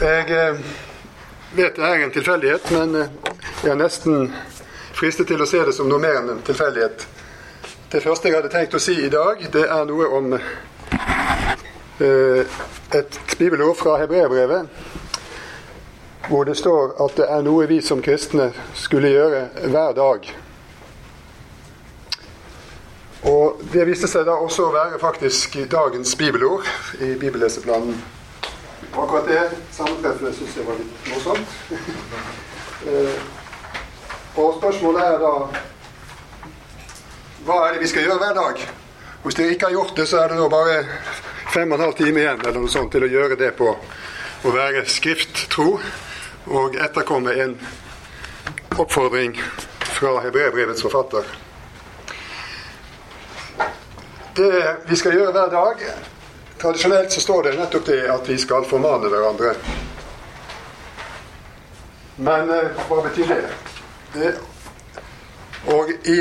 Jeg eh, vet det er en tilfeldighet, men eh, jeg er nesten fristet til å se det som noe mer enn en tilfeldighet. Det første jeg hadde tenkt å si i dag, det er noe om eh, et bibelord fra hebreerbrevet, hvor det står at det er noe vi som kristne skulle gjøre hver dag. Og Det viste seg da også å være faktisk dagens bibelord i bibelleseplanen. Og akkurat det sammentreffet syns jeg var litt morsomt. Eh, og spørsmålet er da Hva er det vi skal gjøre hver dag? Hvis dere ikke har gjort det, så er det da bare fem og en halv time igjen eller noe sånt til å gjøre det på å være skrifttro og etterkomme en oppfordring fra hebreerbrevets forfatter. Det vi skal gjøre hver dag Tradisjonelt så står det nettopp det at vi skal formane hverandre. Men eh, hva betyr det? det? Og i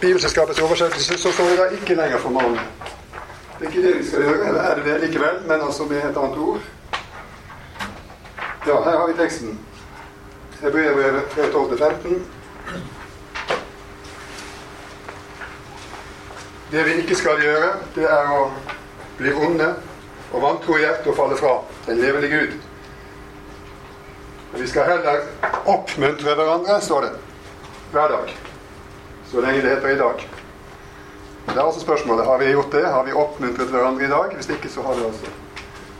Bibelselskapets oversettelse så står det da ikke lenger 'formane'. Det er ikke det vi skal gjøre, eller er det det likevel, men altså med et annet ord. Ja, her har vi teksten. Hebreerbrevet 12-15. Det vi ikke skal gjøre, det er å bli onde og vantro i hjertet og falle fra den levende Gud. Men vi skal heller oppmuntre hverandre, står det, hver dag. Så lenge det heter i dag. Det er også spørsmålet har vi gjort det. Har vi oppmuntret hverandre i dag? Hvis ikke, så har vi altså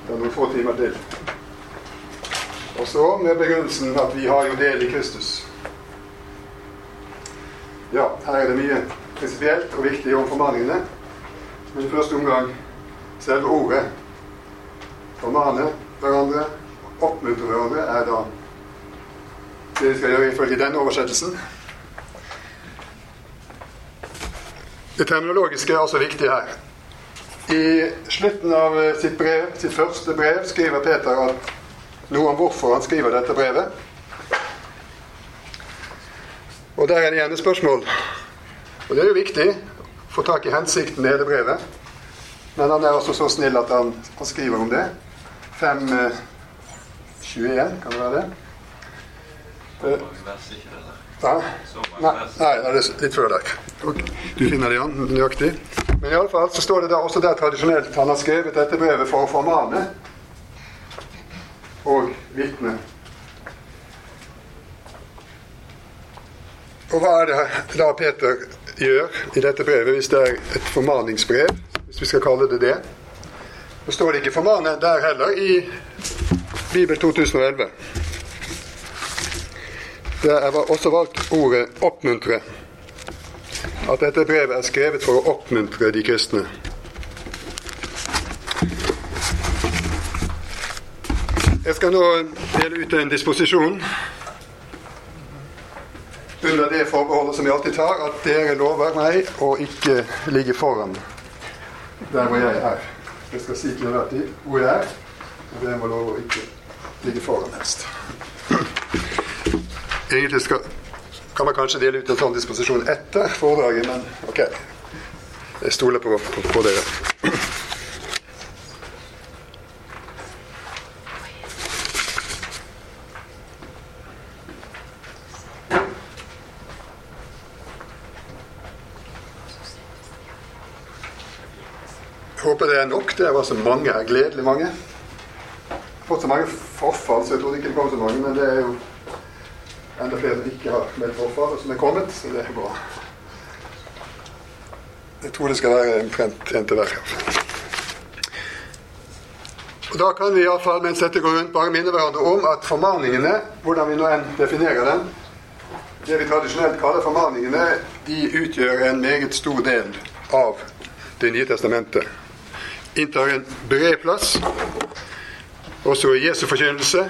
det er noen få timer til. Og så med begrunnelsen at vi har jo del i Kristus. Ja, her er det mye prinsipielt og viktig om formaningene. Men i første omgang selve ordet. Formane hverandre, oppmuntre hverandre, er da det vi skal gjøre ifølge denne oversettelsen. Det terminologiske er også viktig her. I slutten av sitt brev, sitt første brev skriver Peter at noe om hvorfor han skriver dette brevet. Og der er det gjerne spørsmål og det er jo viktig å få tak i hensikten med hele brevet. Men han er også så snill at han, han skriver om det. 5.21, eh, kan det være det? Uh, ja. Nei, nei, det er litt før der. Du finner det igjen nøyaktig. Men iallfall så står det der, også der tradisjonelt han har skrevet dette brevet for å formane og vitne. Og hva er det da Peter gjør i dette brevet, hvis det er et formaningsbrev, hvis vi skal kalle det det. Det står ikke 'formane' der heller i Bibel 2011. Det er også valgt ordet 'oppmuntre'. At dette brevet er skrevet for å oppmuntre de kristne. Jeg skal nå dele ut en disposisjon under det forbeholdet som jeg alltid tar, at dere lover meg å ikke ligge foran der hvor jeg er. Jeg skal si til enhver tid hvor jeg er, og det må love å ikke ligge foran helst. Egentlig skal, kan man kanskje dele ut en sånn disposisjon etter foredraget, men ok. Jeg stoler på, på, på dere. Håper det var så mange. Gledelig mange. Jeg har fått så mange forfall, så jeg trodde ikke det kom så mange. Men det er jo enda flere som ikke har meldt forfall, som er kommet. Så det er bra. Jeg tror det skal være omtrent en til hver. Og Da kan vi iallfall mens dette går rundt, bare minne hverandre om at formaningene, hvordan vi nå enn definerer dem, det vi tradisjonelt kaller formaningene, de utgjør en meget stor del av Det nye testamentet inntar en bred plass, også i Jesu forkynnelse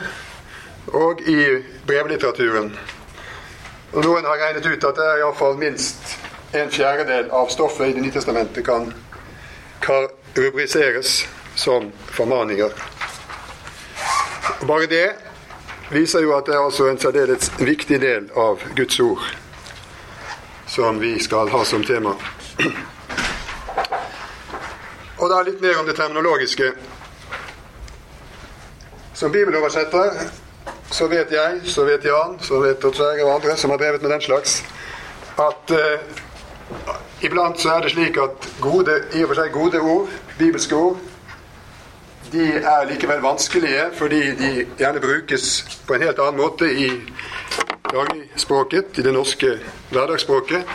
og i brevlitteraturen. Og Noen har regnet ut at det er iallfall minst en fjerdedel av stoffet i Det nye testamentet kan, rubriseres som formaninger. Bare det viser jo at det er altså en særdeles viktig del av Guds ord som vi skal ha som tema. Og da litt mer om det terminologiske. Som bibeloversetter så vet jeg, så vet Jan, så vet Odd og andre som har drevet med den slags, at eh, iblant så er det slik at gode, i og for seg gode ord, bibelske ord, de er likevel vanskelige fordi de gjerne brukes på en helt annen måte i dagligspråket, i det norske hverdagsspråket.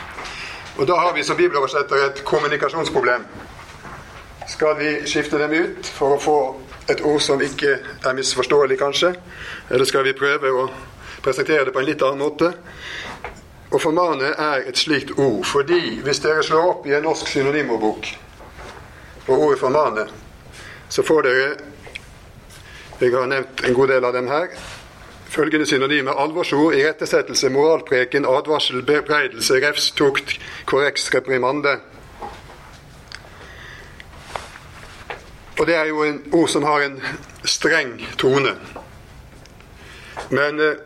Og da har vi som bibeloversetter et kommunikasjonsproblem. Skal vi skifte dem ut for å få et ord som ikke er misforståelig, kanskje? Eller skal vi prøve å presentere det på en litt annen måte? Å formane er et slikt ord, fordi hvis dere slår opp i en norsk synonymordbok på ordet formane, så får dere Jeg har nevnt en god del av dem her. Følgende synonymer alvorsord, irettesettelse, moralpreken, advarsel, bebreidelse, refs, tukt, korreks, reprimande. Og det er jo en ord som har en streng tone. Men eh,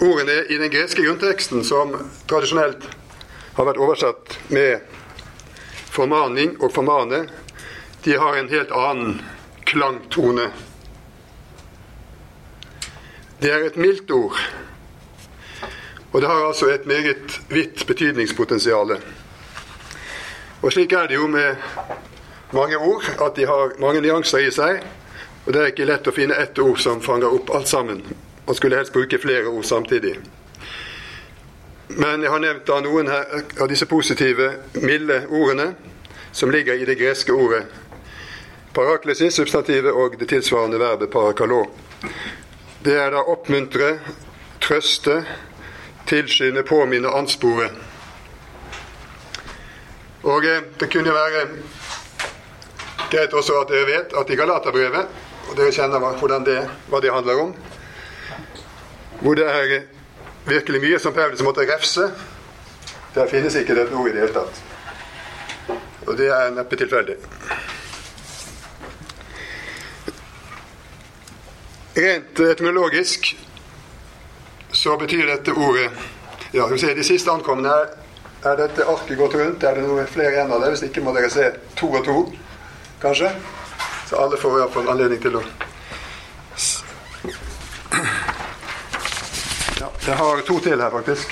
ordene i den greske grunnteksten, som tradisjonelt har vært oversatt med formaning og formane, de har en helt annen klangtone. Det er et mildt ord, og det har altså et meget vidt betydningspotensial. Og slik er det jo med mange ord, at de har mange nyanser i seg. Og det er ikke lett å finne ett ord som fanger opp alt sammen. Man skulle helst bruke flere ord samtidig. Men jeg har nevnt da noen her, av disse positive, milde ordene som ligger i det greske ordet paraklesis, substantivet, og det tilsvarende verbet parakalå. Det er da oppmuntre, trøste, tilskynde, påminne, anspore. Og eh, det kunne være greit også at dere vet at i Galaterbrevet, og dere kjenner det, hva det handler om, hvor det er virkelig mye som Paulus måtte refse, der finnes ikke dette ordet i det hele tatt. Og det er neppe tilfeldig. Rent etymologisk så betyr dette ordet ja, skal vi se, De siste ankomne er, er dette arket gått rundt. Er det noe flere igjen av det? Hvis ikke må dere se to og to, kanskje. Så alle får iallfall anledning til å Ja, jeg har to til her, faktisk.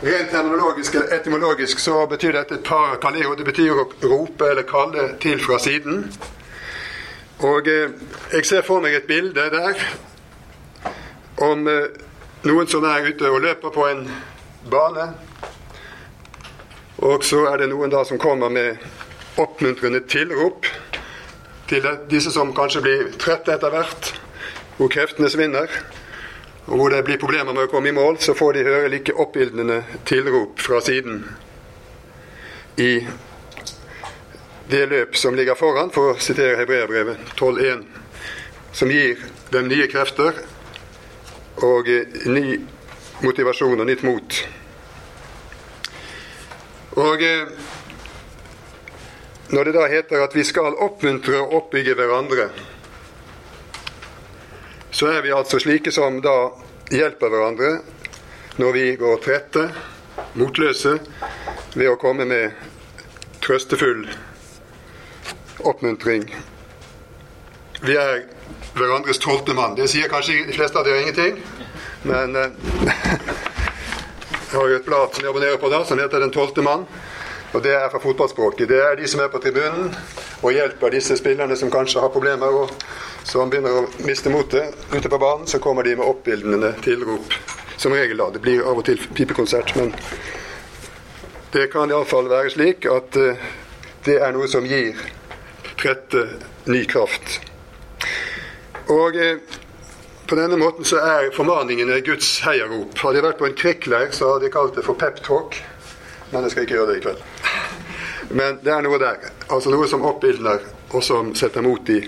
Rent terminologisk etymologisk så betyr dette parakaleo. Det betyr å rope eller kalle til fra siden. Og eh, jeg ser for meg et bilde der om eh, noen som er ute og løper på en bane. Og så er det noen da som kommer med oppmuntrende tilrop til disse som kanskje blir trette etter hvert, hvor kreftene svinner og hvor det blir problemer med å komme i mål, så får de høre like oppildnende tilrop fra siden i det løp som ligger foran, for å sitere Hebreabrevet 12.1, som gir dem nye krefter og ny motivasjon og nytt mot. Og eh, når det da heter at vi skal oppmuntre og oppbygge hverandre, så er vi altså slike som da hjelper hverandre når vi går trette, motløse, ved å komme med trøstefull oppmuntring. Vi er hverandres tolvte mann. Det sier kanskje de fleste av dere ingenting, men eh, jeg har jo et blad som jeg abonnerer på da, som heter Den tolvte mann. Og det er fra fotballspråket. Det er de som er på tribunen og hjelper disse spillerne som kanskje har problemer. og som begynner å miste motet ute på banen, så kommer de med oppildnende tilrop. Som regel, da. Det blir av og til pipekonsert, men det kan iallfall være slik at uh, det er noe som gir trette ny kraft. Og eh, på denne måten så er formaningene Guds heiarop. Hadde jeg vært på en krikkleir, så hadde jeg kalt det for peptalk. Men jeg skal ikke gjøre det i kveld. Men det er noe der. Altså noe som oppildner, og som setter mot i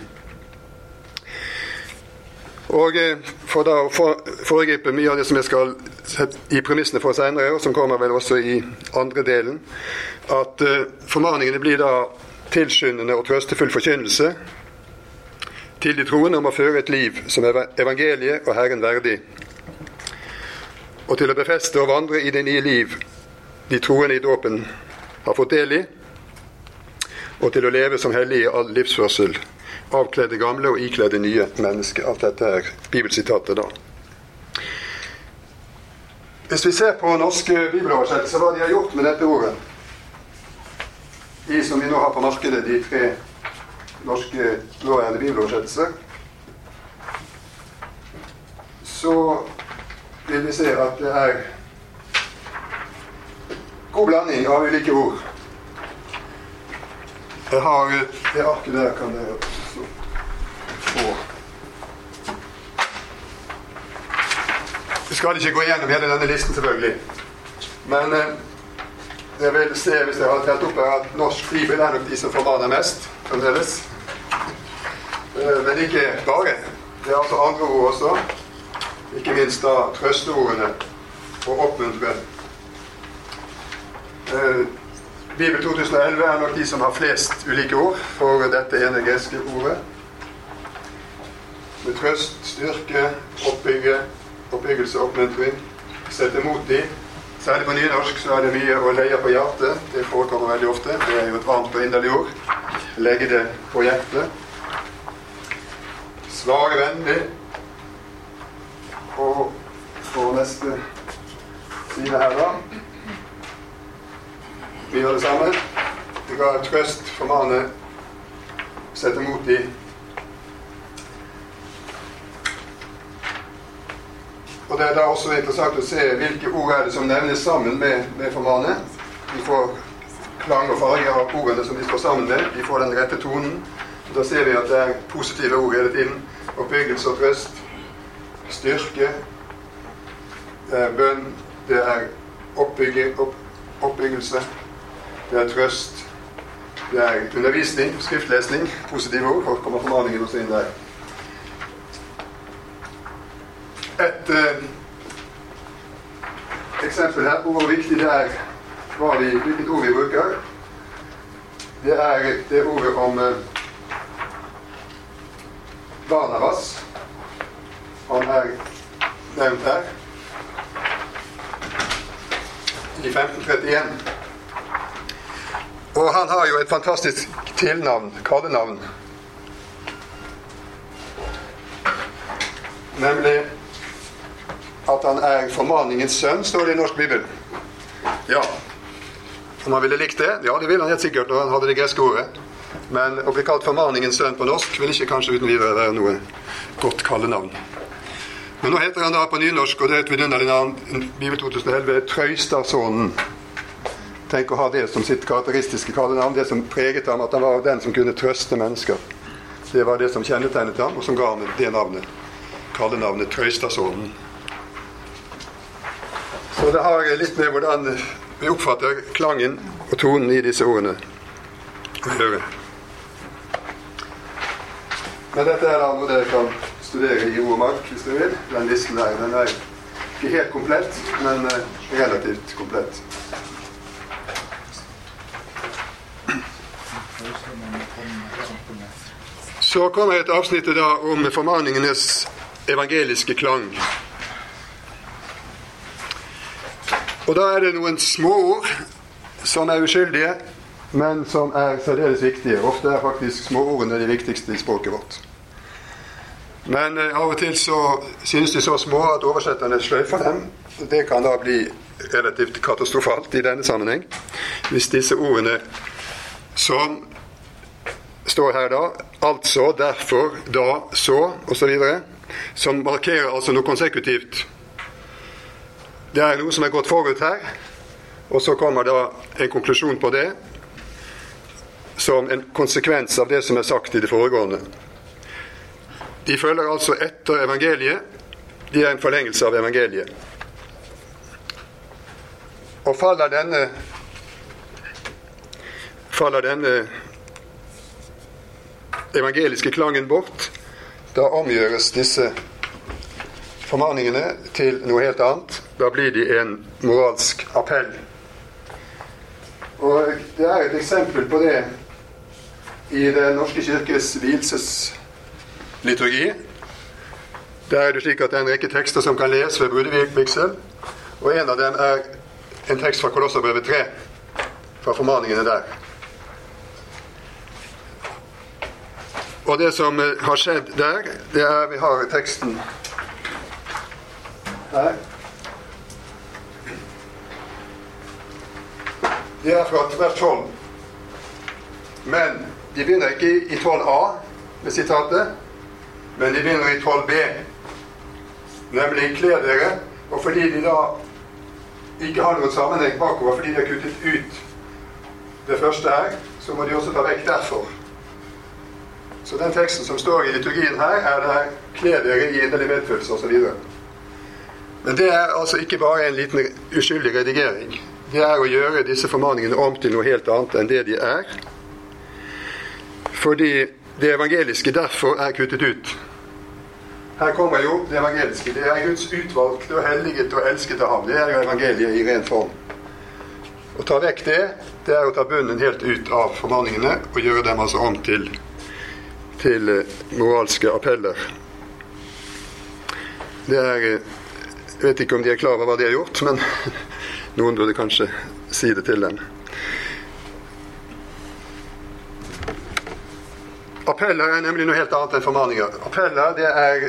og eh, For da å foregripe mye av det som jeg skal sette i premissene for seinere, og som kommer vel også i andre delen, at uh, formaningene blir da tilskyndende og trøstefull forkynnelse til de troende om å føre et liv som er evangeliet og Herren verdig, og til å befeste og vandre i det nye liv de troende i dåpen har fått del i, og til å leve som hellige i all livsførsel, avkledde gamle og ikledde nye mennesker. Alt dette er bibelsitatet, da. Hvis vi ser på norske bibeloversettelser, hva de har gjort med dette ordet De som vi nå har på markedet, de tre norske nåværende bibeloversettelse, så vil vi se at det er god blanding av ulike ord. Jeg har det arket der, kan dere få. Vi skal ikke gå gjennom hele denne listen, selvfølgelig. Men eh, jeg vil se, hvis jeg har telt opp her, at norsk bibel er nok de som formaner mest fremdeles. Eh, men ikke bare. Det er altså andre ord også. Ikke minst da trøsteordene og oppmuntre. Eh, Bibel 2011 er nok de som har flest ulike ord for dette ene greske ordet. Med trøst, styrke, oppbygge, oppbyggelse, oppmuntring. Sette mot i. Særlig på nynorsk så er det mye å leie på hjertet. Det forekommer veldig ofte. Det er jo et varmt og inderlig ord. Legge det på hjertet. Svare vennlig. Og på neste side her, da vi gjør det samme. Vi ga trøst, formane, sette mot i. Og Det er da også interessant å se hvilke ord er det som nevnes sammen med, med formane. Vi får klang og farge av ordene som de står sammen med. De får den rette tonen. Og Da ser vi at det er positive ord hele tiden. Oppbyggelse og trøst. Styrke. Det er bønn. Det er opp, oppbyggelse det er trøst, det er undervisning, skriftlesning, positive ord. Og kommer formaningen også inn der. Et eh, eksempel her på hvor viktig det er vi, hvilket ord vi bruker. Det er det ordet om eh, Barnabas. Han er nevnt her i 1531. Og han har jo et fantastisk tilnavn, kallenavn. Nemlig at han er formaningens sønn, står det i norsk bibel. Ja. Om han ville likt det? Ja, det ville han helt sikkert og han hadde det greske ordet. Men å bli kalt formaningens sønn på norsk vil ikke kanskje uten videre være noe godt kallenavn. Men nå heter han da på nynorsk, og det er et vidunderlig navn, Bibel 2011, Trøystadsonen. Tenk å ha det som sitt karakteristiske kallenavn, det som preget ham, at han var den som kunne trøste mennesker. Det var det som kjennetegnet ham, og som ga ham det navnet. Kallenavnet Trøystadsonen. Så det har litt med hvordan vi oppfatter klangen og tonen i disse ordene å gjøre. Men dette er noe dere kan studere i Ordmark hvis dere vil. Den listen der. Den er ikke helt komplett, men eh, relativt komplett. Så kommer et avsnitt da om formaningenes evangeliske klang. Og da er det noen småord som er uskyldige, men som er særdeles viktige. Ofte er faktisk småordene de viktigste i språket vårt. Men eh, av og til så synes de så små at oversetterne sløyfer dem. Det kan da bli relativt katastrofalt i denne sammenheng. Hvis disse ordene som står her da altså, derfor, da, så osv. Som markerer altså noe konsekutivt. Det er noe som er gått forut her, og så kommer da en konklusjon på det som en konsekvens av det som er sagt i det foregående. De følger altså etter evangeliet. De er en forlengelse av evangeliet. Og faller denne faller denne evangeliske klangen bort, da omgjøres disse formaningene til noe helt annet. Da blir de en moralsk appell. Og Det er et eksempel på det i Den norske kirkes vielsesliturgi. Der er det slik at det er en rekke tekster som kan leses ved brudevigsel. Og en av dem er en tekst fra Kolosserbrevet 3. fra formaningene der. Og det som eh, har skjedd der, det er Vi har teksten her. Det er fra vers 12. Men de begynner ikke i 12a med sitatet, men de begynner i 12b. Nemlig 'kle dere'. Og fordi de da ikke har noen sammenheng bakover, fordi de har kuttet ut det første her, så må de også ta vekk 'derfor'. Så den teksten som står i liturgien her, er der 'kle dere i inderlig medfølelse' osv. Men det er altså ikke bare en liten uskyldig redigering. Det er å gjøre disse formaningene om til noe helt annet enn det de er. Fordi det evangeliske derfor er kuttet ut. Her kommer jo det evangeliske. Det er Guds utvalgte og helliget og elskede ham. Det er jo evangeliet i ren form. Å ta vekk det, det er å ta bunnen helt ut av formaningene og gjøre dem altså om til, til eh, moralske appeller. Det er eh, Jeg vet ikke om de er klar over hva de har gjort, men noen burde kanskje si det til dem. Appeller er nemlig noe helt annet enn formaninger. Appeller det er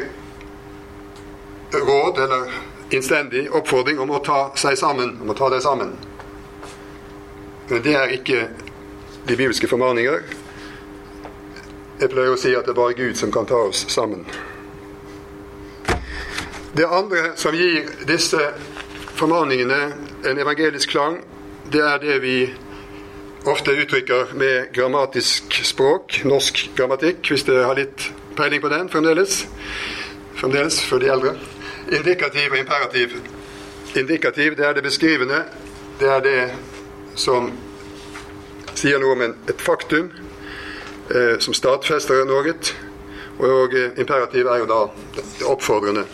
råd eller innstendig oppfordring om å ta seg sammen, om å ta deg sammen. Men det er ikke de bibelske formaninger. Jeg pleier å si at det er bare Gud som kan ta oss sammen. Det andre som gir disse formaningene en evangelisk klang, det er det vi ofte uttrykker med grammatisk språk, norsk grammatikk, hvis dere har litt peiling på den fremdeles. Fremdeles for de eldre. Indikativ og imperativ. Indikativ, det er det beskrivende. Det er det som sier noe om et faktum, eh, som stadfester noe. Og eh, imperativ er jo da det oppfordrende.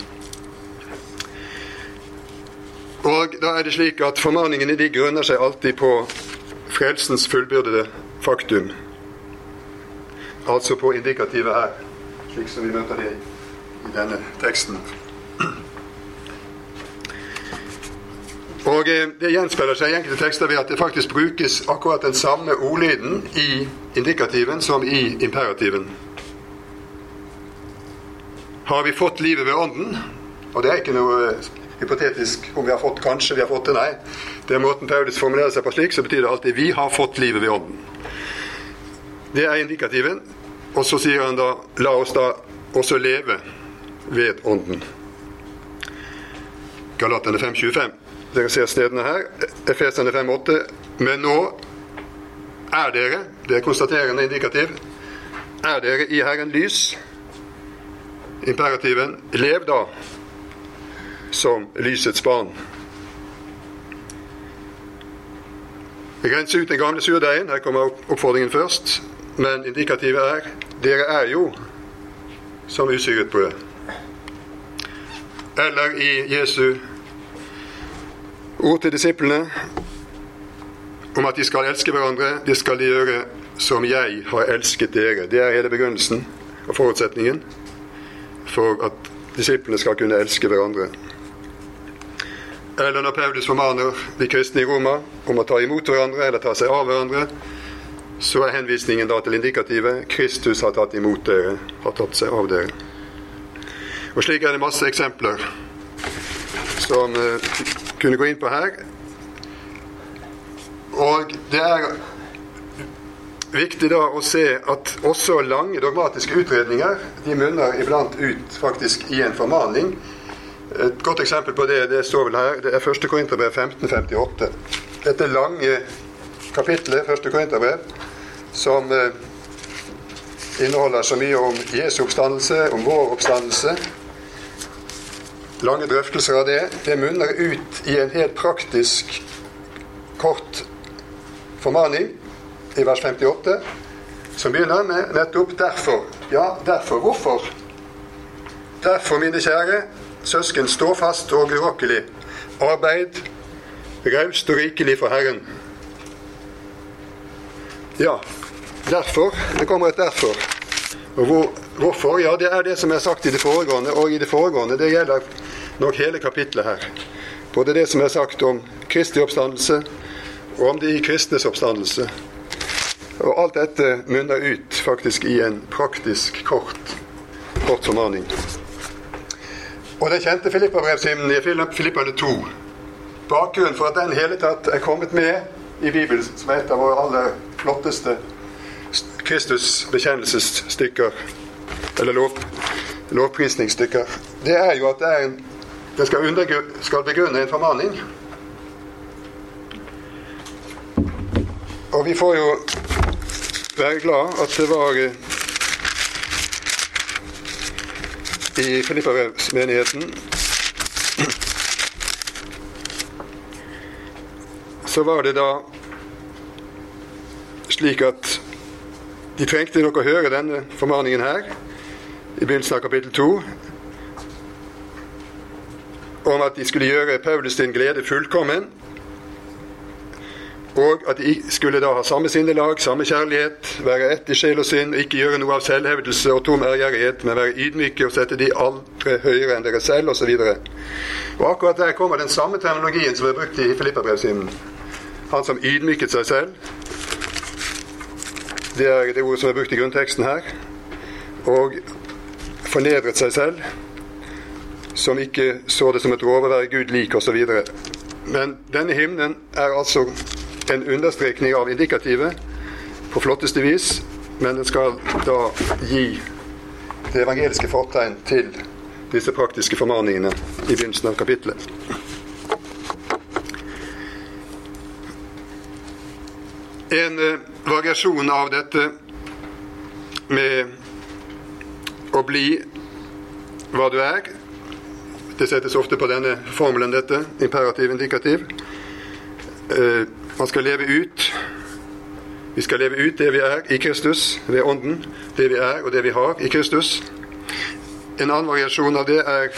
Og da er det slik at Formaningene de grunner seg alltid på frelsens fullbyrdede faktum. Altså på indikativet her, slik som vi møter det i denne teksten. Og eh, Det gjenspeiler seg i enkelte tekster ved at det faktisk brukes akkurat den samme ordlyden i indikativen som i imperativen. Har vi fått livet ved Ånden? Og det er ikke noe hypotetisk om vi har fått kanskje vi har fått det. Nei. Det er måten Paulus formulerer seg på slik, så betyr det alltid 'vi har fått livet ved ånden'. Det er indikativen. Og så sier han da 'la oss da også leve ved ånden'. Galaterne 5.25. Dere ser stedene her. Efeserne 5.8. Men nå er dere, det er konstaterende indikativ, er dere i Herren lys. Imperativen lev da som lysets barn. Rense ut den gamle surdeigen. Her kommer oppfordringen først. Men indikativet er dere er jo som usyret brød. Eller i Jesu ord til disiplene om at de skal elske hverandre. Det skal de gjøre som jeg har elsket dere. Det er hele begrunnelsen og forutsetningen for at disiplene skal kunne elske hverandre. Eller når Paulus formaner de kristne i Roma om å ta imot hverandre eller ta seg av hverandre, så er henvisningen da til indikativet 'Kristus har tatt imot dere, har tatt seg av dere'. Og Slik er det masse eksempler som uh, kunne gå inn på her. Og det er viktig da å se at også lange dogmatiske utredninger de munner iblant ut faktisk i en formaning et godt eksempel på det det står vel her, det er 1. Korinterbrev 1558. Dette lange kapittelet, 1. Korinterbrev, som eh, inneholder så mye om Jesu oppstandelse, om vår oppstandelse. Lange drøftelser av det. Det munner ut i en helt praktisk, kort formaning i vers 58, som begynner med nettopp 'derfor'. Ja, derfor. Hvorfor? Derfor, mine kjære, søsken, stå fast og urokkelig. Arbeid raust og rikelig for Herren. Ja, derfor. Det kommer et derfor. Og hvor, hvorfor? Ja, det er det som er sagt i det foregående. Og i det foregående, det gjelder nok hele kapitlet her. Både det som er sagt om Kristi oppstandelse, og om de kristnes oppstandelse. Og alt dette munner ut faktisk i en praktisk kort, kort formaning. Og det kjente Filippabrevshymnen i Filippane 2. Bakgrunnen for at den hele tatt er kommet med i Bibelen som er et av våre aller flotteste Kristus bekjennelsesstykker, eller lov, lovprisningsstykker, det er jo at det, er en, den skal, skal begrunne en formaning. Og vi får jo være glad at det var i Filippabrevsmenigheten så var det da slik at de trengte nok å høre denne formaningen her i begynnelsen av kapittel 2 om at de skulle gjøre Paulus din glede fullkommen og at de skulle da ha samme sinnelag, samme kjærlighet, være ett i sjel og sinn, ikke gjøre noe av selvhevdelse og tom ærgjerrighet, men være ydmyke og sette de aldri høyere enn dere selv, osv. Og, og akkurat der kommer den samme terminologien som er brukt i Filippabrevsimen. Han som ydmyket seg selv. Det er det ordet som er brukt i grunnteksten her. Og fornedret seg selv, som ikke så det som et være Gud lik, osv. Men denne hymnen er altså en understrekning av indikativet på flotteste vis, men den skal da gi det evangeliske fortegn til disse praktiske formaningene i begynnelsen av kapittelet. En eh, variasjon av dette med å bli hva du er Det settes ofte på denne formelen, dette. Imperativ, indikativ. Man skal leve ut. Vi skal leve ut det vi er i Kristus ved Ånden. Det vi er og det vi har i Kristus. En annen variasjon av det er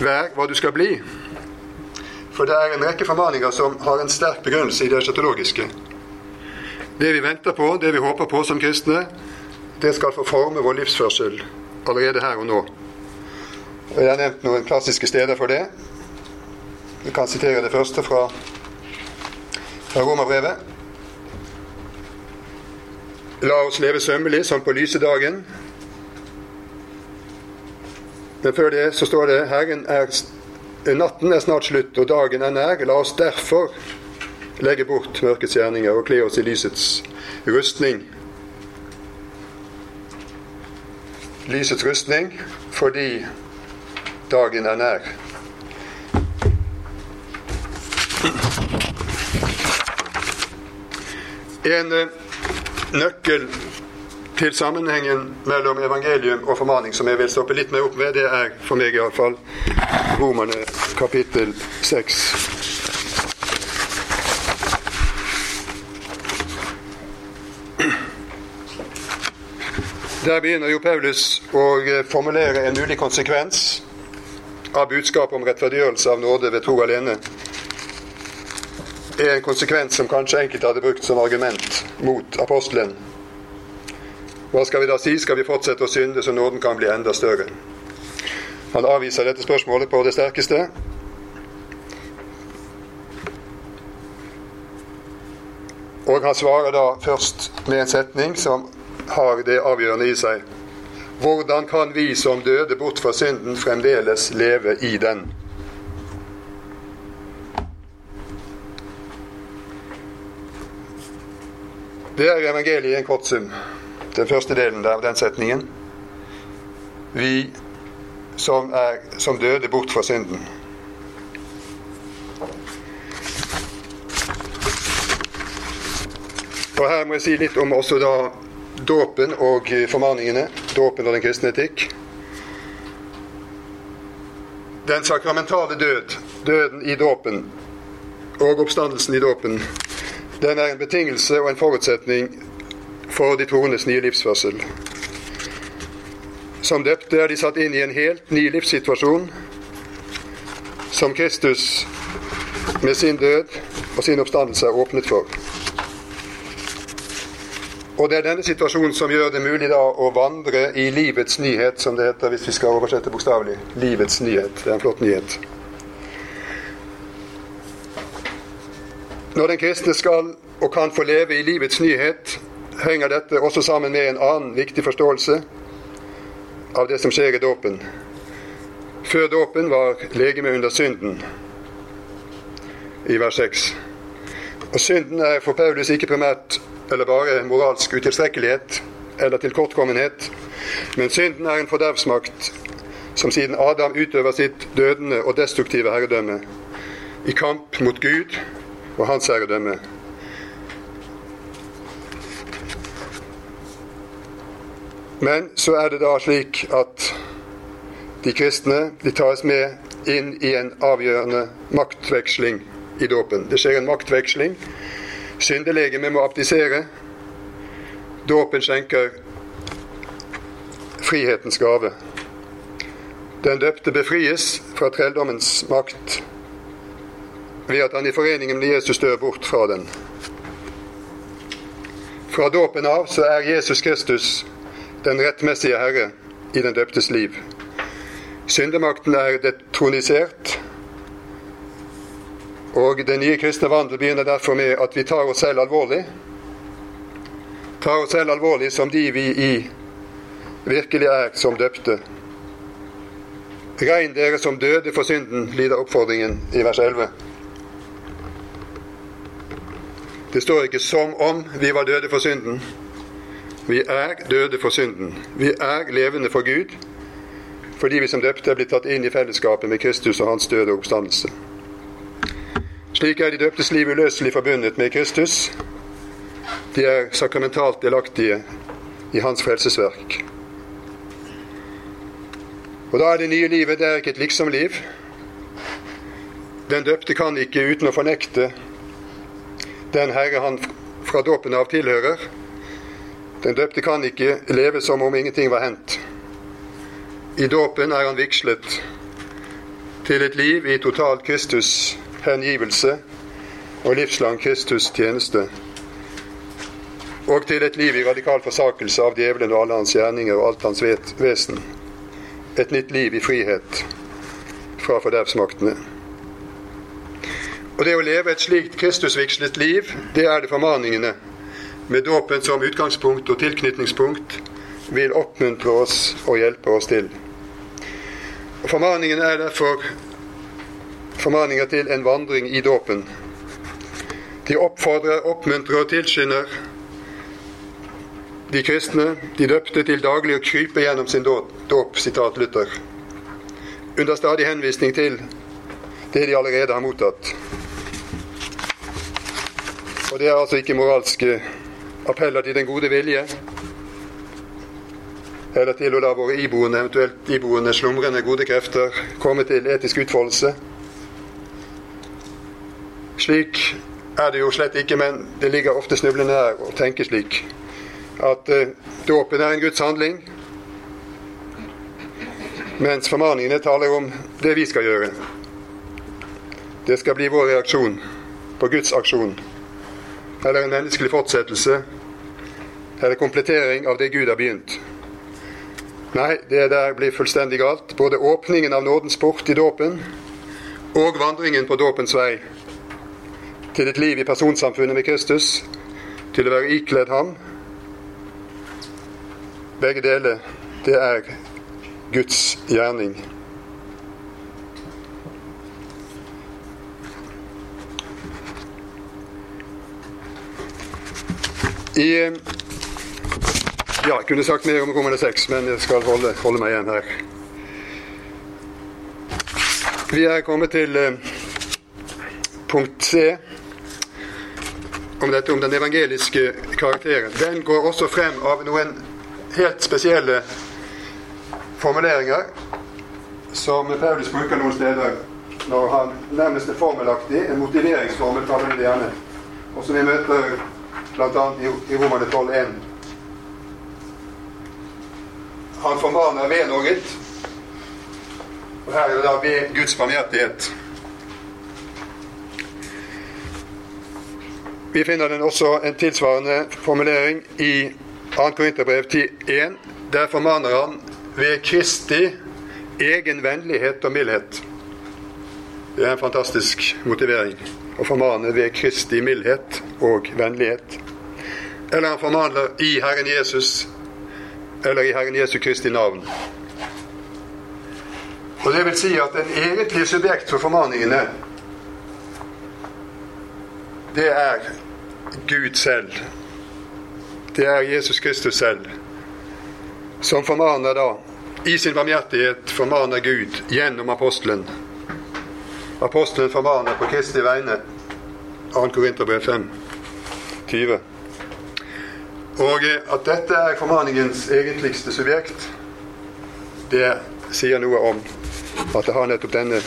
vær hva du skal bli. For det er en rekke formaninger som har en sterk begrunnelse i det eschatologiske. Det vi venter på, det vi håper på som kristne, det skal få forme vår livsførsel allerede her og nå. Og Jeg har nevnt noen klassiske steder for det. Vi kan sitere det første fra, fra Romerbrevet. La oss leve sømmelig som på lysedagen. Men før det så står det Herren er, natten er snart slutt, og dagen er nær. La oss derfor legge bort mørkets gjerninger og kle oss i lysets rustning. Lysets rustning fordi dagen er nær. En eh, nøkkel til sammenhengen mellom evangelium og formaning som jeg vil stoppe litt mer opp ved, det er for meg iallfall Romerne kapittel 6. Der begynner jo Paulus å eh, formulere en mulig konsekvens av budskapet om rettferdiggjørelse av nåde ved tro alene er en konsekvens som kanskje enkelte hadde brukt som argument mot apostelen. Hva skal vi da si? Skal vi fortsette å synde så nåden kan bli enda større? Han avviser dette spørsmålet på det sterkeste. Og han svarer da først med en setning som har det avgjørende i seg. Hvordan kan vi som døde bort fra synden, fremdeles leve i den? Det er evangeliet i en kort sum. Den første delen der, den setningen. Vi som, er, som døde bort fra synden. Og Her må jeg si litt om også da dåpen og formaningene. Dåpen og den kristne etikk. Den sakramentale død, døden i dåpen og oppstandelsen i dåpen den er en betingelse og en forutsetning for de troendes nye livsførsel. Som døpte er de satt inn i en helt ny livssituasjon som Kristus med sin død og sin oppstandelse er åpnet for. Og det er denne situasjonen som gjør det mulig da å vandre i livets nyhet, som det heter hvis vi skal oversette bokstavelig. Livets nyhet. Det er en flott nyhet. Når den kristne skal og kan få leve i livets nyhet, henger dette også sammen med en annen viktig forståelse av det som skjer i dåpen. Før dåpen var legemet under synden, i vers 6. Og synden er for Paulus ikke primært eller bare moralsk utilstrekkelighet eller tilkortkommenhet, men synden er en fordervsmakt som siden Adam utøver sitt dødende og destruktive herredømme i kamp mot Gud og hans herredømme. Men så er det da slik at de kristne de tas med inn i en avgjørende maktveksling i dåpen. Det skjer en maktveksling. Syndelegemet må abdisere. Dåpen skjenker frihetens gave. Den døpte befries fra trelldommens makt ved at han i foreningen med Jesus dør bort fra den. Fra dåpen av så er Jesus Kristus den rettmessige Herre i den døptes liv. Syndemakten er detronisert, og den nye kristne vandel begynner derfor med at vi tar oss selv alvorlig. Tar oss selv alvorlig som de vi i virkelig er som døpte. Regn dere som døde for synden, lider oppfordringen i vers 11. Det står ikke 'som om vi var døde for synden'. Vi er døde for synden. Vi er levende for Gud fordi vi som døpte er blitt tatt inn i fellesskapet med Kristus og hans døde oppstandelse. Slik er de døptes liv uløselig forbundet med Kristus. De er sakramentalt delaktige i hans frelsesverk. Og da er det nye livet det er ikke et liksom-liv. Den døpte kan ikke uten å fornekte den Herre han fra dåpen av tilhører. Den døpte kan ikke leve som om ingenting var hendt. I dåpen er han vigslet til et liv i total Kristus hengivelse og livslang Kristus tjeneste. Og til et liv i radikal forsakelse av djevelen og alle hans gjerninger og alt hans vesen. Et nytt liv i frihet fra fordervsmaktene. Og det å leve et slikt Kristusvigslet liv, det er det formaningene med dåpen som utgangspunkt og tilknytningspunkt vil oppmuntre oss og hjelpe oss til. Formaningene er derfor formaninger til en vandring i dåpen. De oppfordrer, oppmuntrer og tilskynder de kristne, de døpte, til daglig å krype gjennom sin dåp, sitat Luther, under stadig henvisning til det de allerede har mottatt. Og det er altså ikke moralske appeller til den gode vilje, eller til å la våre iboende, eventuelt iboende slumrende gode krefter komme til etisk utfoldelse. Slik er det jo slett ikke, men det ligger ofte snublende nær å tenke slik at eh, dåpen er en Guds handling, mens formaningene taler om det vi skal gjøre. Det skal bli vår reaksjon på Guds aksjon eller en menneskelig fortsettelse eller komplettering av det Gud har begynt. Nei, det der blir fullstendig galt. Både åpningen av nådens port i dåpen og vandringen på dåpens vei til et liv i personsamfunnet med Kristus, til å være ikledd ham. Begge deler, det er Guds gjerning. I Ja, jeg kunne sagt mer om Romerne 6, men jeg skal holde, holde, meg igjen her. Vi er kommet til eh, punkt C om dette om den evangeliske karakteren. Den går også frem av noen helt spesielle formuleringer som Paulus bruker noen steder når han nærmest er formelaktig, en motiveringsformel, kaller vi det gjerne, og som vi møter bl.a. i, i Romerne 12,1. Han formaner ved noe. Og her er det da ved Guds barmhjertighet. Vi finner den også en tilsvarende formulering i 2. Korinterbrev 1. Der formaner han ved Kristi egen vennlighet og mildhet. Det er en fantastisk motivering. Og formaner ved Kristi mildhet og vennlighet. Eller han formaner i Herren Jesus, eller i Herren Jesu Kristi navn. Og det vil si at den egentlige subjekt for formaningene, det er Gud selv. Det er Jesus Kristus selv, som formaner da, i sin barmhjertighet formaner Gud gjennom apostelen. Apostelen formaner på Kristi vegne. 2. Korinterbrev 5, 20. Og at dette er formaningens egentligste subjekt, det sier noe om at det har nettopp denne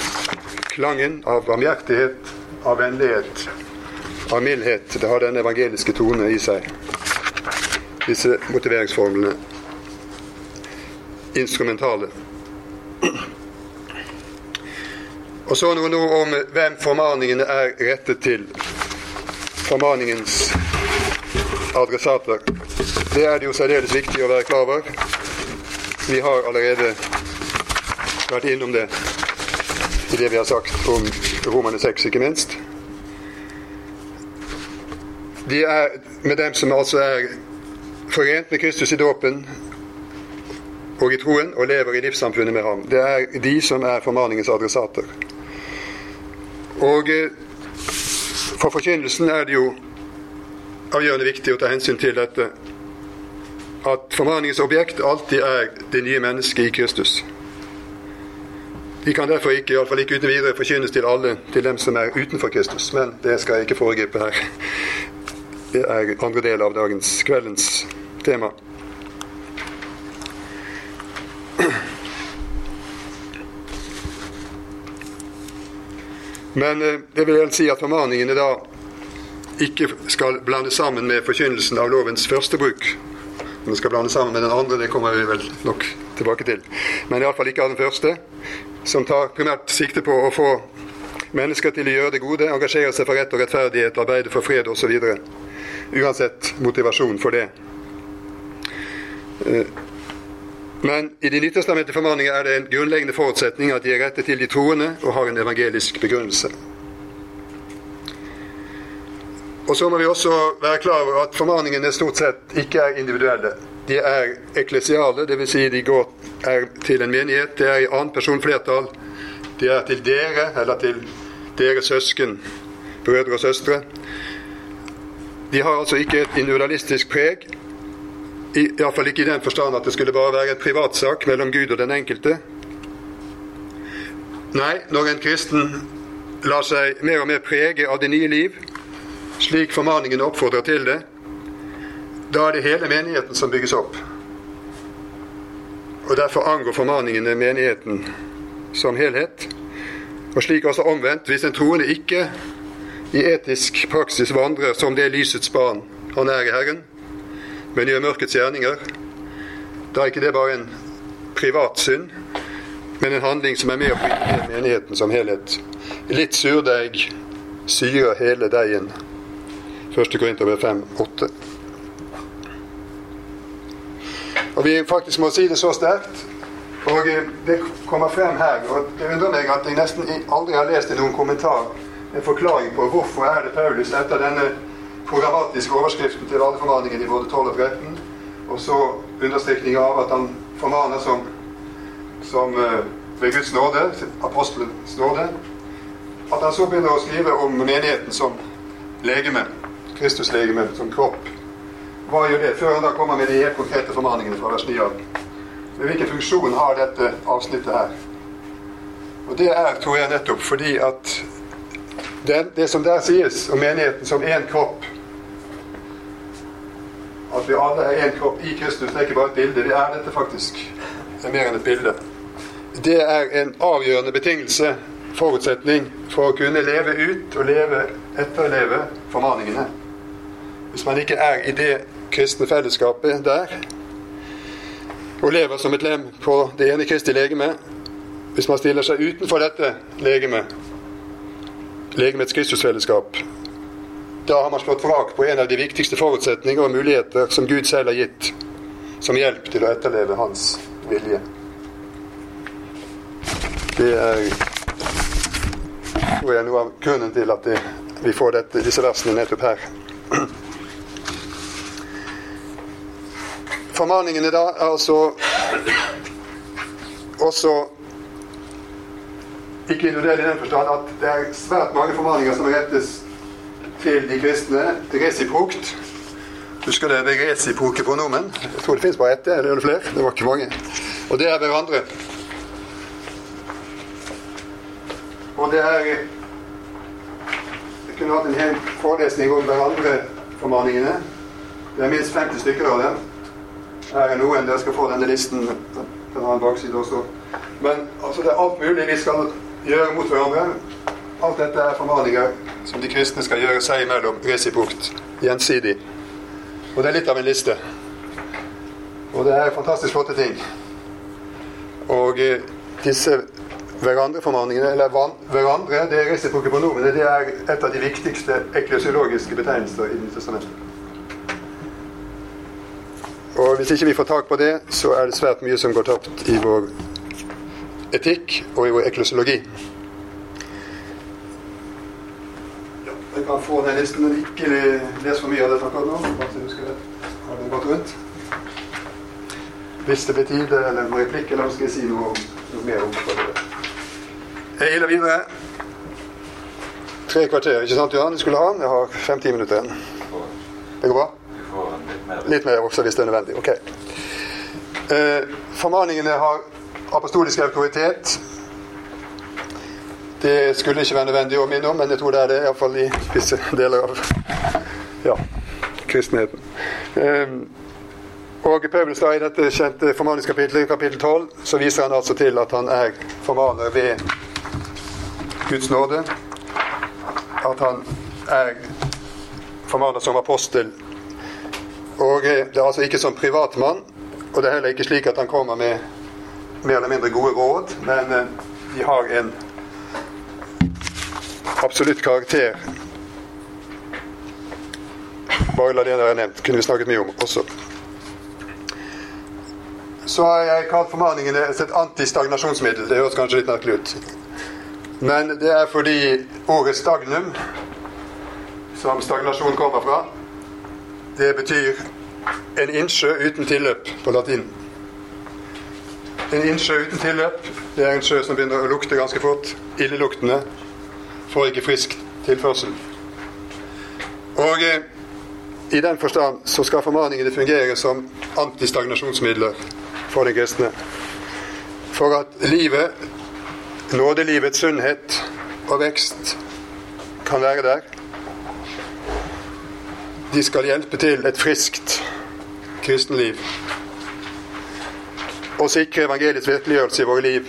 klangen av barmhjertighet, av vennlighet, av mildhet. Det har denne evangeliske tone i seg. Disse motiveringsformlene. Instrumentale. Og så noen ord om hvem formaningene er rettet til. Formaningens adressater. Det er det jo særdeles viktig å være klar over. Vi har allerede vært innom det i det vi har sagt om Romane 6, ikke minst. De er med dem som altså er forent med Kristus i dåpen og i troen og lever i livssamfunnet med ham. Det er de som er formaningens adressater. Og eh, for forkynnelsen er det jo avgjørende viktig å ta hensyn til dette at formaningens objekt alltid er det nye mennesket i Kristus. De kan derfor ikke, iallfall ikke uten videre, forkynnes til alle, til dem som er utenfor Kristus. Men det skal jeg ikke foregripe her. Det er andre del av dagens kveldens tema. Men eh, det vil vel si at formaningene da ikke skal blande sammen med forkynnelsen av lovens første bruk. Den skal blande sammen med den andre, det kommer vi vel nok tilbake til. Men iallfall ikke av den første, som tar primært sikte på å få mennesker til å gjøre det gode, engasjere seg for rett og rettferdighet, arbeide for fred osv. Uansett motivasjon for det. Men i de nytestamentlige formaninger er det en grunnleggende forutsetning at de er rettet til de troende og har en evangelisk begrunnelse. Og så må vi også være klar over at formaningene stort sett ikke er individuelle. De er eklesiale, dvs. Si de går, til en menighet. Det er i annen person flertall. De er til dere, eller til deres søsken, brødre og søstre. De har altså ikke et individualistisk preg. Iallfall ikke i den forstand at det skulle bare være en privatsak mellom Gud og den enkelte. Nei, når en kristen lar seg mer og mer prege av det nye liv, slik formaningen oppfordrer til det, da er det hele menigheten som bygges opp. Og Derfor angår formaningene menigheten som helhet. Og slik også omvendt, hvis en troende ikke i etisk praksis vandrer som det lysets barn han er i Herren, men gjør mørkets gjerninger, da er ikke det bare en privat synd, men en handling som er med å bygge menigheten som helhet. Litt surdeig syrer hele deigen. 1. Korinterbrev 5, 8. Og vi faktisk må si det så sterkt, og det kommer frem her. og Det undrer meg at jeg nesten aldri har lest i noen kommentar en forklaring på hvorfor er det Paulus etter denne programmatiske overskriften til alle formaningene i både 12 og 13, og så understrekning av at han formaner som, som uh, ved Guds nåde, apostelens nåde, at han så begynner å skrive om menigheten som legeme. Kristuslegemet som kropp. Hva gjør det? Før han da kommer med de helt konkrete formaningene fra vers 9 av. Hvilken funksjon har dette avsnittet her? Og Det er, tror jeg, nettopp fordi at det, det som der sies om menigheten som én kropp At vi alle er én kropp i Kristus, det er ikke bare et bilde. Vi er dette faktisk. Det er mer enn et bilde. Det er en avgjørende betingelse, forutsetning, for å kunne leve ut og leve, etterleve formaningene. Hvis man ikke er i det kristne fellesskapet der, og lever som et lem på det ene kristi legeme, hvis man stiller seg utenfor dette legemet, legemets Kristusfellesskap, da har man slått vrak på en av de viktigste forutsetninger og muligheter som Gud selv har gitt som hjelp til å etterleve Hans vilje. Det er tror jeg noe av grunnen til at vi får dette, disse versene nettopp her. Formaningene da er altså også ikke individuelle i den forstand at det er svært mange formaninger som rettes til de kristne resiprokt. Husker det ved resiproke pronomen? Jeg tror det fins bare ett, eller er det flere? Det var ikke mange. Og det er hverandre. Og det er Jeg kunne hatt en hel forelesning om hverandre-formaningene. Det er minst 50 stykker av dem. Her er noen. Dere skal få denne listen. Den har en bakside også. Men altså, det er alt mulig vi skal gjøre mot hverandre. Alt dette er formaninger som de kristne skal gjøre seg imellom resiprokt, gjensidig. Og det er litt av en liste. Og det er fantastisk flotte ting. Og eh, disse hverandre-formaningene, eller hverandre, det er resiproke pronomene, det er et av de viktigste eklesiologiske betegnelser i Nytestamentet. Og hvis ikke vi får tak på det, så er det svært mye som går tapt i vår etikk og i vår eklesiologi. Ja, jeg kan få den listen, men ikke les for mye av dette akkurat nå. Bare så husker det. Har den gått rundt? Hvis det blir tid eller en replikk, eller skal jeg si noe, noe mer om det? Jeg iler videre. Tre kvarter, ikke sant Johan? Du skulle ha den? Jeg har fem-ti minutter igjen. Det går bra? Litt mer også hvis det er nødvendig. Ok. Eh, formaningene har apostolisk autoritet. Det skulle ikke være nødvendig å minne om, men jeg tror det er det, iallfall i visse deler av ja, kristenheten. Um, og Paulus da i dette kjente formaningskapitlet, kapittel 12, så viser han altså til at han er formaner ved Guds nåde. At han er formaner som apostel og eh, det er altså ikke som privatmann, og det er heller ikke slik at han kommer med mer eller mindre gode råd, men vi de har en absolutt karakter. Bare la det har nevnt, kunne vi snakket mye om også. Så har jeg kalt formaningene et antistagnasjonsmiddel. Det høres kanskje litt merkelig ut. Men det er fordi ordet stagnum, som stagnasjon kommer fra, det betyr en innsjø uten tilløp på latin. En innsjø uten tilløp det er en sjø som begynner å lukte ganske fort. Illeluktende. Får ikke frisk tilførsel. Og eh, i den forstand så skal formaningene fungere som antistagnasjonsmidler for den kristne. For at livet, nådelivets sunnhet og vekst, kan være der de skal hjelpe til et friskt kristenliv. Og sikre evangeliets virkeliggjørelse i våre liv.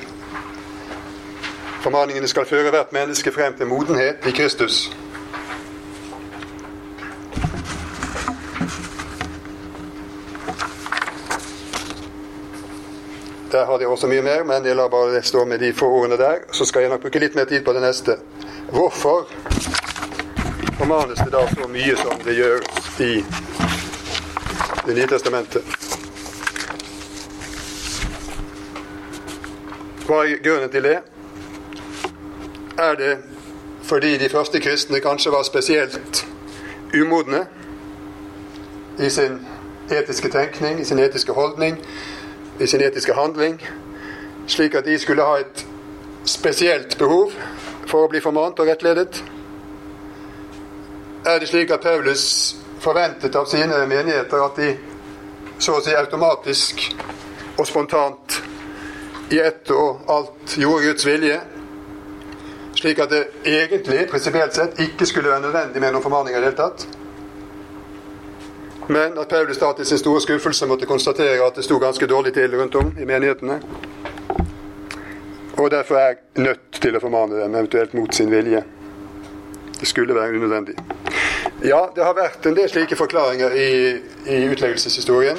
Formaningene skal føre hvert menneske frem til modenhet i Kristus. Der har de også mye mer, men jeg lar bare det stå med de få ordene der. Så skal jeg nok bruke litt mer tid på det neste. Hvorfor formanes det da så mye som det gjør i Det nye testamentet. Hva er grunnen til det? Er det fordi de første kristne kanskje var spesielt umodne i sin etiske tenkning, i sin etiske holdning, i sin etiske handling, slik at de skulle ha et spesielt behov for å bli formant og rettledet? er det slik at Paulus forventet av sine menigheter at de så å si automatisk og spontant i ett og alt gjorde Guds vilje, slik at det egentlig, prinsipielt sett, ikke skulle være nødvendig med noen formaninger i det hele tatt. Men at Paulus da til sin store skuffelse måtte konstatere at det sto ganske dårlig til rundt om i menighetene. Og derfor er nødt til å formane dem, eventuelt mot sin vilje. Det skulle være unødvendig. Ja, det har vært en del slike forklaringer i, i utleggelseshistorien.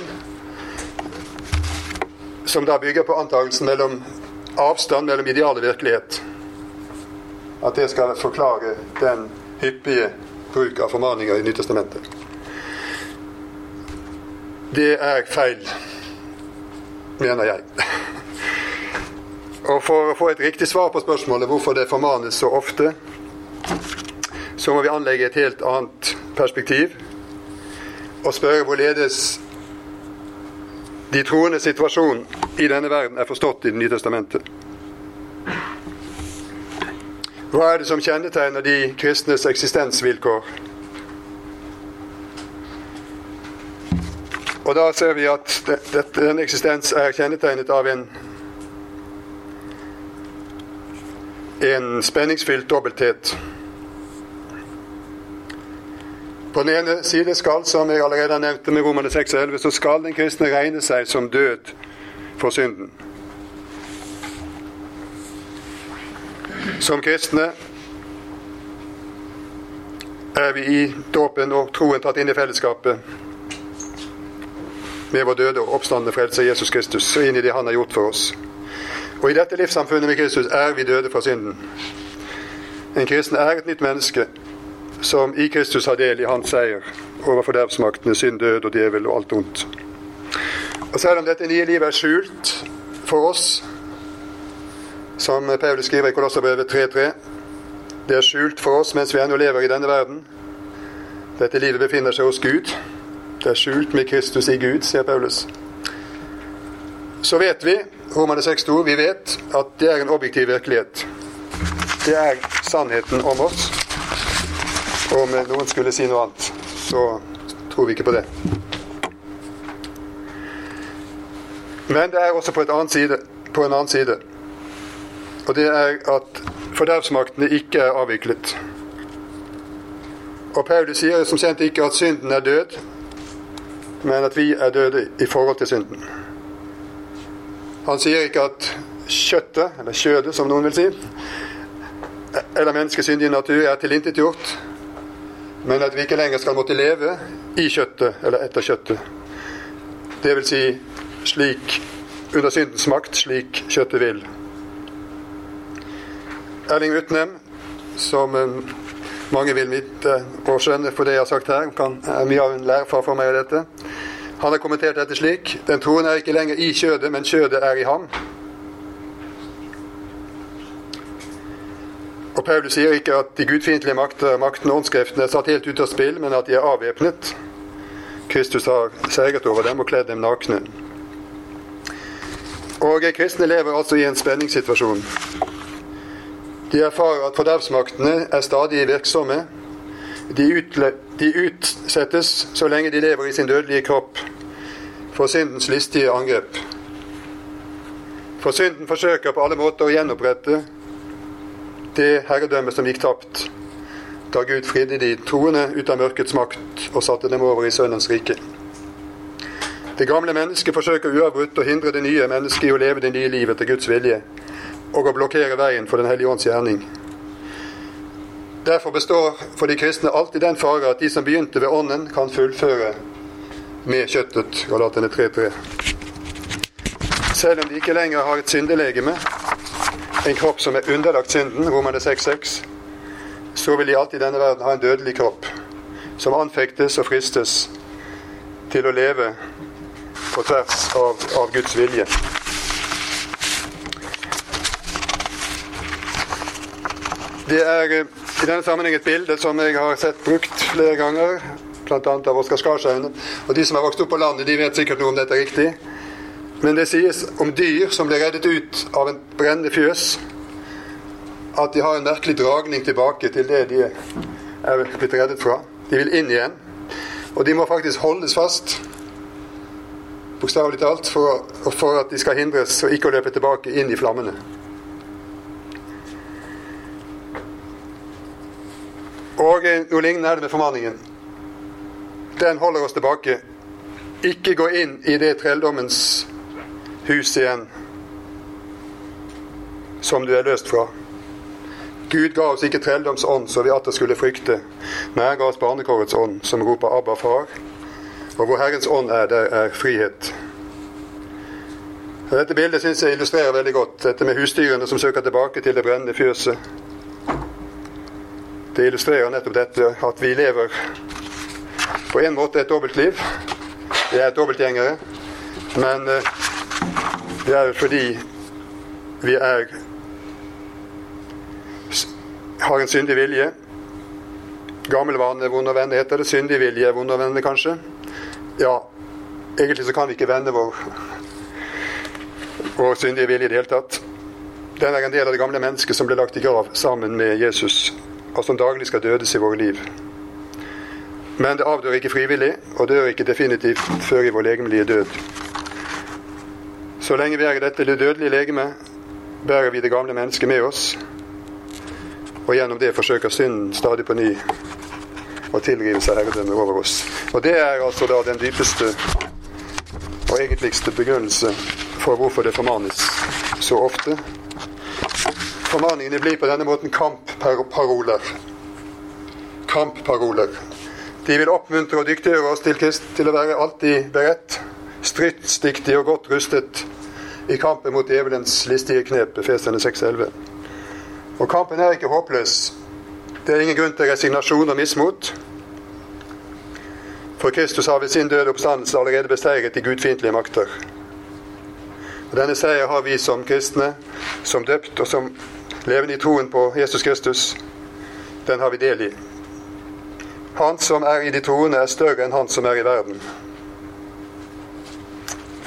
Som da bygger på antakelsen mellom avstand mellom ideal og virkelighet. At det skal forklare den hyppige bruk av formaninger i Nytestamentet. Det er feil, mener jeg. Og For å få et riktig svar på spørsmålet hvorfor det formanes så ofte, så må vi anlegge et helt annet perspektiv og spørre hvorledes de troendes situasjon i denne verden er forstått i Det nye testamentet. Hva er det som kjennetegner de kristnes eksistensvilkår? Og da ser vi at denne eksistens er kjennetegnet av en en spenningsfylt dobbelthet. På den ene side skal, som jeg allerede har nevnt med Romerne 6 og 11, så skal den kristne regne seg som død for synden. Som kristne er vi i dåpen og troen tatt inn i fellesskapet med vår døde og oppstandende frelser Jesus Kristus, og inn i det Han har gjort for oss. Og i dette livssamfunnet med Kristus er vi døde fra synden. En kristen er et nytt menneske som i Kristus har del i hans seier over fordervsmaktene, synd, død og djevel og alt ondt. Og selv om dette nye livet er skjult for oss, som Paulus skriver i Kolosserbrevet 3.3, det er skjult for oss mens vi ennå lever i denne verden. Dette livet befinner seg hos Gud. Det er skjult med Kristus i Gud, sier Paulus. Så vet vi, Romerne 6.2, vi vet at det er en objektiv virkelighet. Det er sannheten om oss. Og om noen skulle si noe annet, så tror vi ikke på det. Men det er også på, side, på en annen side. Og det er at fordervsmaktene ikke er avviklet. Og Paulus sier som kjent ikke at synden er død, men at vi er døde i forhold til synden. Han sier ikke at kjøttet, eller kjødet som noen vil si, eller menneskets syndige natur er tilintetgjort, men at vi ikke lenger skal måtte leve i kjøttet eller etter kjøttet. Det vil si slik under syndens makt, slik kjøttet vil. Erling Utnem, som mange vil vite og skjønne for det jeg har sagt her, kan, er mye av en lærfar for meg i dette. Han har kommentert dette slik Den troen er ikke lenger i kjødet, men kjødet er i ham. Og Paulus sier ikke at de gudfiendtlige makter, maktene og åndskreftene er satt helt ut av spill, men at de er avvæpnet. Kristus har seiret over dem og kledd dem nakne. Og kristne lever altså i en spenningssituasjon. De erfarer at fordervsmaktene er stadig virksomme. De, de utsettes så lenge de lever i sin dødelige kropp for syndens listige angrep. For synden forsøker på alle måter å gjenopprette det herredømmet som gikk tapt da Gud fridde de troende ut av mørkets makt og satte dem over i Sønnens rike. Det gamle mennesket forsøker uavbrutt å hindre det nye mennesket i å leve det nye livet til Guds vilje og å blokkere veien for Den hellige ånds gjerning. Derfor består for de kristne alltid den fare at de som begynte ved Ånden, kan fullføre med kjøttet. Galaterne 3.3. Selv om de ikke lenger har et syndelegeme, en kropp som er underlagt synden, Romane 6.6, så vil de alltid i denne verden ha en dødelig kropp, som anfektes og fristes til å leve på tvers av, av Guds vilje. Det er eh, i denne sammenheng et bilde som jeg har sett brukt flere ganger, bl.a. av Oskar Skarshaugen. Og de som har vokst opp på landet, de vet sikkert noe om dette er riktig. Men det sies om dyr som blir reddet ut av en brennende fjøs, at de har en merkelig dragning tilbake til det de er blitt reddet fra. De vil inn igjen. Og de må faktisk holdes fast, bokstavelig talt, for, for at de skal hindres og ikke å løpe tilbake inn i flammene. Og det med formaningen. Den holder oss tilbake. Ikke gå inn i det trelldommens hus igjen som du er løst fra. Gud ga oss ikke trelldoms ånd så vi atter skulle frykte, men han ga oss barnekårets ånd, som roper 'Abba, far'. Og hvor Herrens ånd er, der er frihet. Dette bildet syns jeg illustrerer veldig godt dette med husdyrene som søker tilbake til det brennende fjøset. Det illustrerer nettopp dette at vi lever på en måte et dobbeltliv. Vi er dobbeltgjengere, men eh, det er fordi vi er har en syndig vilje, Gammel vane, vond å vende, heter det. Syndig vilje, vond å vende, kanskje. Ja, egentlig så kan vi ikke vende vår, vår syndige vilje i det hele tatt. Den er en del av det gamle mennesket som ble lagt i grav sammen med Jesus, og som daglig skal dødes i våre liv. Men det avdør ikke frivillig, og dør ikke definitivt før i vår legemlige død. Så lenge vi er i dette dødelige legeme, bærer vi det gamle mennesket med oss, og gjennom det forsøker synden stadig på ny å tilrive seg herredømme over oss. Og det er altså da den dypeste og egentligste begrunnelse for hvorfor det formanes så ofte. Formaningene blir på denne måten kampparoler. Kampparoler. De vil oppmuntre og dyktiggjøre oss til, til å være alltid beredt, stridsdyktig og godt rustet i kampen mot djevelens listige knep, Efesene 6.11. Og kampen er ikke håpløs. Det er ingen grunn til resignasjon og mismot. For Kristus har ved sin døde oppstandelse allerede beseiret de gudfiendtlige makter. Og Denne seier har vi som kristne, som døpt og som levende i troen på Jesus Kristus, den har vi del i. Han som er i de troende, er større enn han som er i verden.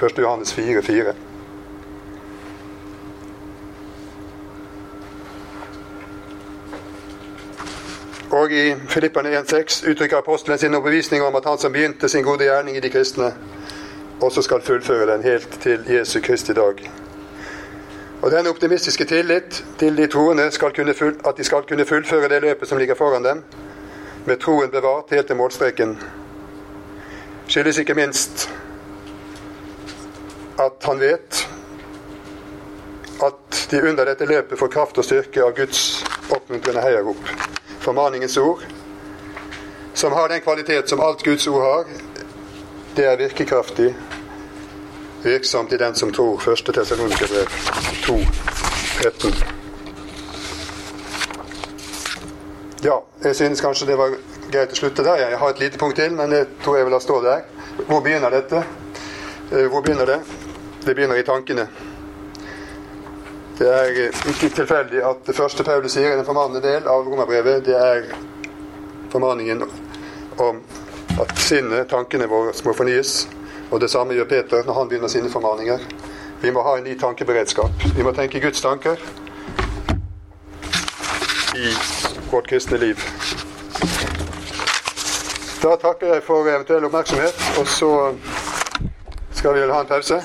1. Johannes 4, 4. Og i Filippane 1,6 uttrykker apostelen sin overbevisning om at han som begynte sin gode gjerning i de kristne, også skal fullføre den helt til Jesu Kristi dag. Og denne optimistiske tillit til de troende at de skal kunne fullføre det løpet som ligger foran dem, med troen bevart helt til målstreken, skyldes ikke minst at han vet at de under dette løpet får kraft og styrke av Guds oppmuntrende heiarop formaningens ord, som har den kvalitet som alt Guds ord har. Det er virkekraftig, virksomt i den som tror. Første Tessalonikerbrev 2, 13. Ja, jeg synes kanskje det var greit å slutte der. Jeg har et lite punkt til, men det tror jeg vil la stå der. Hvor begynner dette? Eh, hvor begynner det? Det begynner i tankene. Det er ikke tilfeldig at det første Paulus sier i den formannende del av romerbrevet, det er formaningen om at sinnet, tankene våre, må fornyes. Og det samme gjør Peter når han begynner sine formaninger. Vi må ha en ny tankeberedskap. Vi må tenke Guds tanker i vårt kristne liv. Da takker jeg for eventuell oppmerksomhet, og så skal vi vel ha en pause.